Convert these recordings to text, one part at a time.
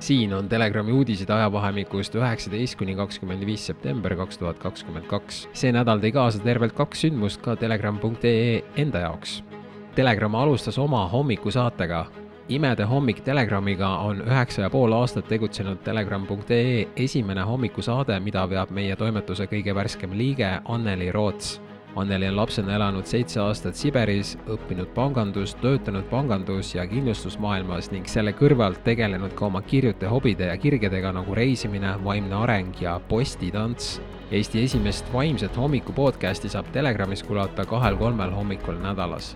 siin on Telegrami uudised ajavahemikust üheksateist kuni kakskümmend viis september kaks tuhat kakskümmend kaks. see nädal tõi kaasa tervelt kaks sündmust ka telegram.ee enda jaoks. Telegram alustas oma hommikusaatega. imede hommik Telegramiga on üheksa ja pool aastat tegutsenud telegram.ee esimene hommikusaade, mida veab meie toimetuse kõige värskem liige Anneli Roots Anneli on lapsena elanud seitse aastat Siberis, õppinud pangandust, töötanud pangandus- ja kindlustusmaailmas ning selle kõrvalt tegelenud ka oma kirjute hobide ja kirgedega nagu reisimine, vaimne areng ja postitants. Eesti esimest vaimset hommiku podcasti saab Telegramis kuulata kahel-kolmel hommikul nädalas.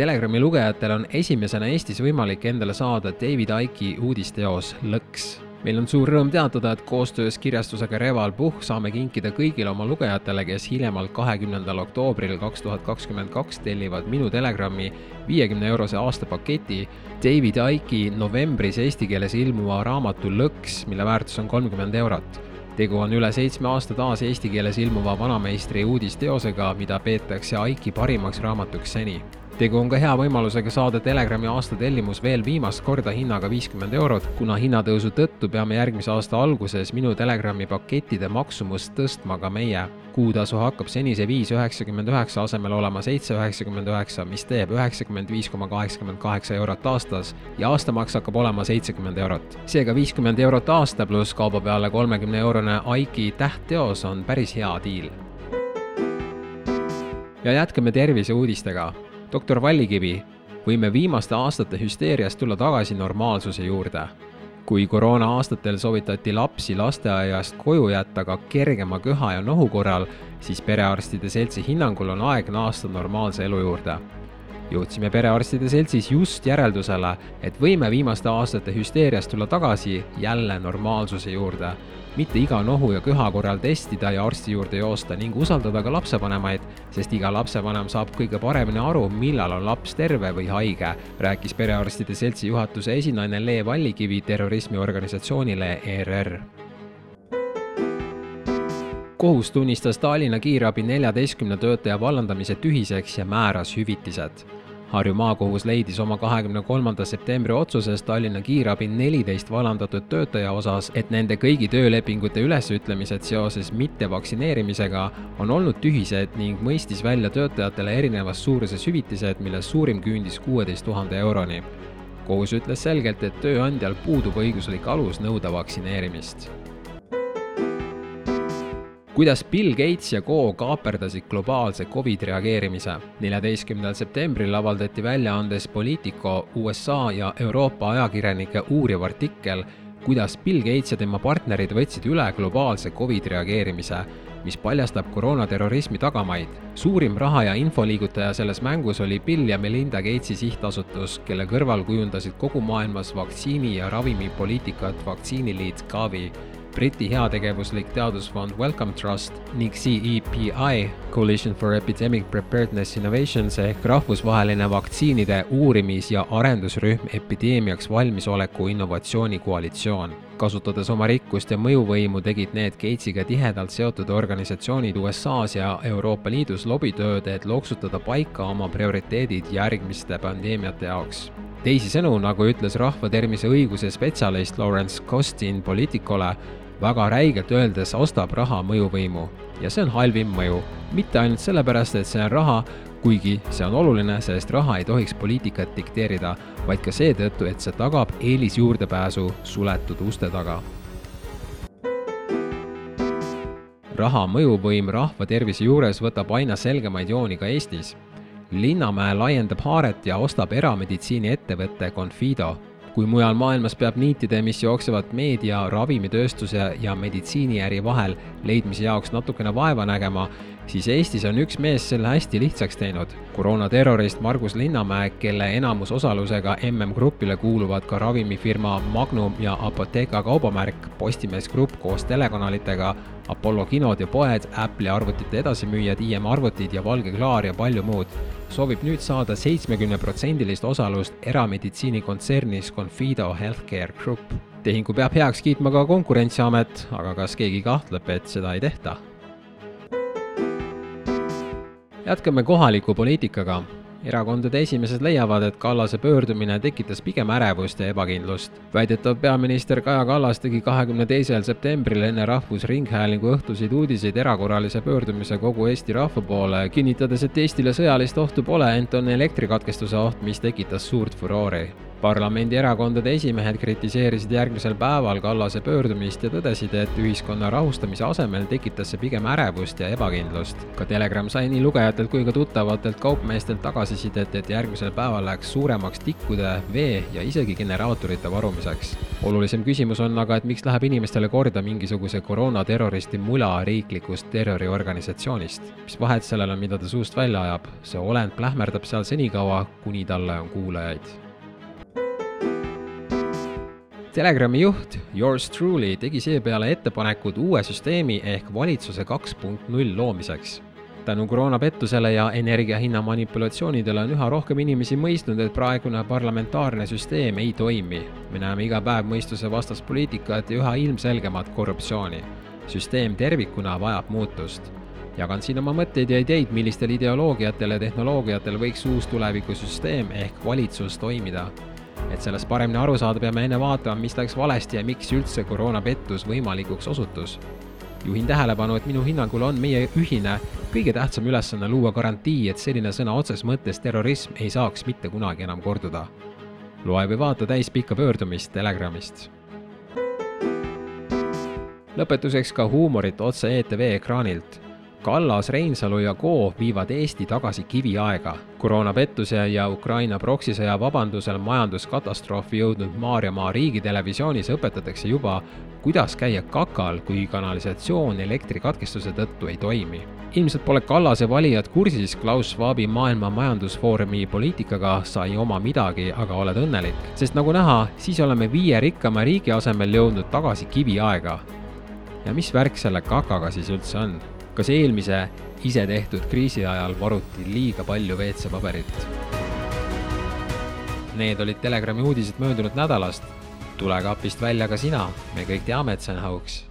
Telegrami lugejatel on esimesena Eestis võimalik endale saada David Icke'i uudisteos Lõks meil on suur rõõm teatada, et koostöös kirjastusega Reval Puhh saame kinkida kõigile oma lugejatele, kes hiljemalt kahekümnendal oktoobril kaks tuhat kakskümmend kaks tellivad minu Telegrami viiekümne eurose aastapaketi David Icke'i novembris eesti keeles ilmuva raamatu Lõks, mille väärtus on kolmkümmend eurot. Tegu on üle seitsme aasta taas eesti keeles ilmuva vanameistri uudisteosega, mida peetakse Icke'i parimaks raamatuks seni tegu on ka hea võimalusega saada Telegrami aastatellimus veel viimast korda hinnaga viiskümmend eurot, kuna hinnatõusu tõttu peame järgmise aasta alguses minu Telegrami pakettide maksumust tõstma ka meie. kuutasu hakkab senise viis üheksakümmend üheksa asemel olema seitse üheksakümmend üheksa, mis teeb üheksakümmend viis koma kaheksakümmend kaheksa eurot aastas ja aastamaks hakkab olema seitsekümmend eurot. seega viiskümmend eurot aasta pluss kauba peale kolmekümne eurone Aiki tähtteos on päris hea diil ja jätkame terviseuudistega doktor Vallikivi, võime viimaste aastate hüsteeriast tulla tagasi normaalsuse juurde. kui koroona aastatel soovitati lapsi lasteaiast koju jätta ka kergema köha ja nohu korral, siis perearstide seltsi hinnangul on aeg naasta normaalse elu juurde jõudsime Perearstide Seltsis just järeldusele, et võime viimaste aastate hüsteeriast tulla tagasi jälle normaalsuse juurde. mitte iga nohu ja köha korral testida ja arsti juurde joosta ning usaldada ka lapsevanemaid, sest iga lapsevanem saab kõige paremini aru, millal on laps terve või haige, rääkis Perearstide Seltsi juhatuse esinaine Le Vallikivi terrorismiorganisatsioonile ERR kohus tunnistas Tallinna kiirabi neljateistkümne töötaja vallandamise tühiseks ja määras hüvitised Harju maakohus leidis oma kahekümne kolmanda septembri otsuses Tallinna kiirabi neliteist vallandatud töötaja osas, et nende kõigi töölepingute ülesütlemised seoses mittevaktsineerimisega on olnud tühised ning mõistis välja töötajatele erinevas suuruses hüvitised, millest suurim küündis kuueteist tuhande euroni. kohus ütles selgelt, et tööandjal puudub õiguslik alus nõuda vaktsineerimist kuidas Bill Gates ja Co kaaperdasid globaalse Covid reageerimise. neljateistkümnendal septembril avaldati väljaandes Politico USA ja Euroopa ajakirjanike uuriv artikkel, kuidas Bill Gates ja tema partnerid võtsid üle globaalse Covid reageerimise, mis paljastab koroonaterrorismi tagamaid. suurim raha ja infoliigutaja selles mängus oli Bill ja Melinda Gatesi sihtasutus, kelle kõrval kujundasid kogu maailmas vaktsiini ja ravimipoliitikat vaktsiiniliit Gavi Briti heategevuslik teadusfond Wellcome Trust ning CEPI, Coalition for Epidemic Preparedness Innovations ehk rahvusvaheline vaktsiinide uurimis- ja arendusrühm epideemiaks valmisoleku innovatsioonikoalitsioon. kasutades oma rikkust ja mõjuvõimu, tegid need Gatesiga tihedalt seotud organisatsioonid USA-s ja Euroopa Liidus lobitööd, et loksutada paika oma prioriteedid järgmiste pandeemiate jaoks teisisõnu, nagu ütles rahvatervise õiguse spetsialist Lawrence Costin Politicole, väga räigelt öeldes ostab raha mõjuvõimu ja see on halvim mõju. mitte ainult sellepärast, et see on raha, kuigi see on oluline, sest raha ei tohiks poliitikat dikteerida, vaid ka seetõttu, et see tagab eelisjuurdepääsu suletud uste taga. raha mõjuvõim rahva tervise juures võtab aina selgemaid jooni ka Eestis Linnamäe laiendab haaret ja ostab erameditsiiniettevõtte Confido. Kui mujal maailmas peab niitide, mis jooksevad meedia, ravimitööstuse ja meditsiiniäri vahel leidmise jaoks natukene vaeva nägema, siis Eestis on üks mees selle hästi lihtsaks teinud. koroonaterrorist Margus Linnamäe, kelle enamusosalusega MM Grupile kuuluvad ka ravimifirma Magnum ja Apotheka kaubamärk Postimees Grupp koos telekanalitega, Apollo kinod ja poed, Apple'i arvutite edasimüüjad, IM arvutid ja Valge Klaar ja palju muud, soovib nüüd saada seitsmekümneprotsendilist osalust erameditsiinikontsernis Confido Healthcare Group. tehingu peab heaks kiitma ka Konkurentsiamet, aga kas keegi kahtleb, et seda ei tehta? jätkame kohaliku poliitikaga. Erakondade esimeses leiavad, et Kallase pöördumine tekitas pigem ärevust ja ebakindlust. väidetav peaminister Kaja Kallas tegi kahekümne teisel septembril enne Rahvusringhäälingu õhtuseid uudiseid erakorralise pöördumise kogu Eesti rahva poole, kinnitades, et Eestile sõjalist ohtu pole, ent on elektrikatkestuse oht, mis tekitas suurt furoori parlamendierakondade esimehed kritiseerisid järgmisel päeval Kallase pöördumist ja tõdesid, et ühiskonna rahustamise asemel tekitas see pigem ärevust ja ebakindlust. ka Telegram sai nii lugejatelt kui ka tuttavatelt kaupmeestelt tagasisidet, et järgmisel päeval läks suuremaks tikkude, vee ja isegi generaatorite varumiseks. olulisem küsimus on aga, et miks läheb inimestele korda mingisuguse koroonaterroristi mula riiklikust terroriorganisatsioonist. mis vahet sellel on, mida ta suust välja ajab, see olend plähmerdab seal senikaua, kuni talle on kuulajaid Telegrami juht Yours Truly tegi seepeale ettepanekud uue süsteemi ehk valitsuse kaks punkt null loomiseks. tänu koroonapettusele ja energiahinna manipulatsioonidele on üha rohkem inimesi mõistnud, et praegune parlamentaarne süsteem ei toimi. me näeme iga päev mõistusevastast poliitikat ja üha ilmselgemat korruptsiooni. süsteem tervikuna vajab muutust jagan siin oma mõtteid ja ideid, millistel ideoloogiatel ja tehnoloogiatel võiks uus tulevikusüsteem ehk valitsus toimida et sellest paremini aru saada, peame enne vaatama, mis läks valesti ja miks üldse koroonapettus võimalikuks osutus. juhin tähelepanu, et minu hinnangul on meie ühine kõige tähtsam ülesanne luua garantii, et selline sõna otseses mõttes terrorism ei saaks mitte kunagi enam korduda. loe või vaata täispikka pöördumist Telegramist. lõpetuseks ka huumorit otse ETV ekraanilt Kallas, Reinsalu ja Koo viivad Eesti tagasi kiviaega. koroonapettuse ja Ukraina proksisõja vabandusel majanduskatastroofi jõudnud Maarjamaa riigitelevisioonis õpetatakse juba, kuidas käia kakal, kui kanalisatsioon elektrikatkestuse tõttu ei toimi. ilmselt pole Kallase valijad kursis Klaus Schwabi Maailma Majandusfoorumi poliitikaga, sa ei oma midagi, aga oled õnnelik. sest nagu näha, siis oleme viie rikkama riigi asemel jõudnud tagasi kiviaega. ja mis värk selle kakaga siis üldse on? Kas eelmise isetehtud kriisi ajal varuti liiga palju WC-paberit? Need olid Telegrami uudised möödunud nädalast. tule kapist välja ka sina, me kõik teame, et see on hauks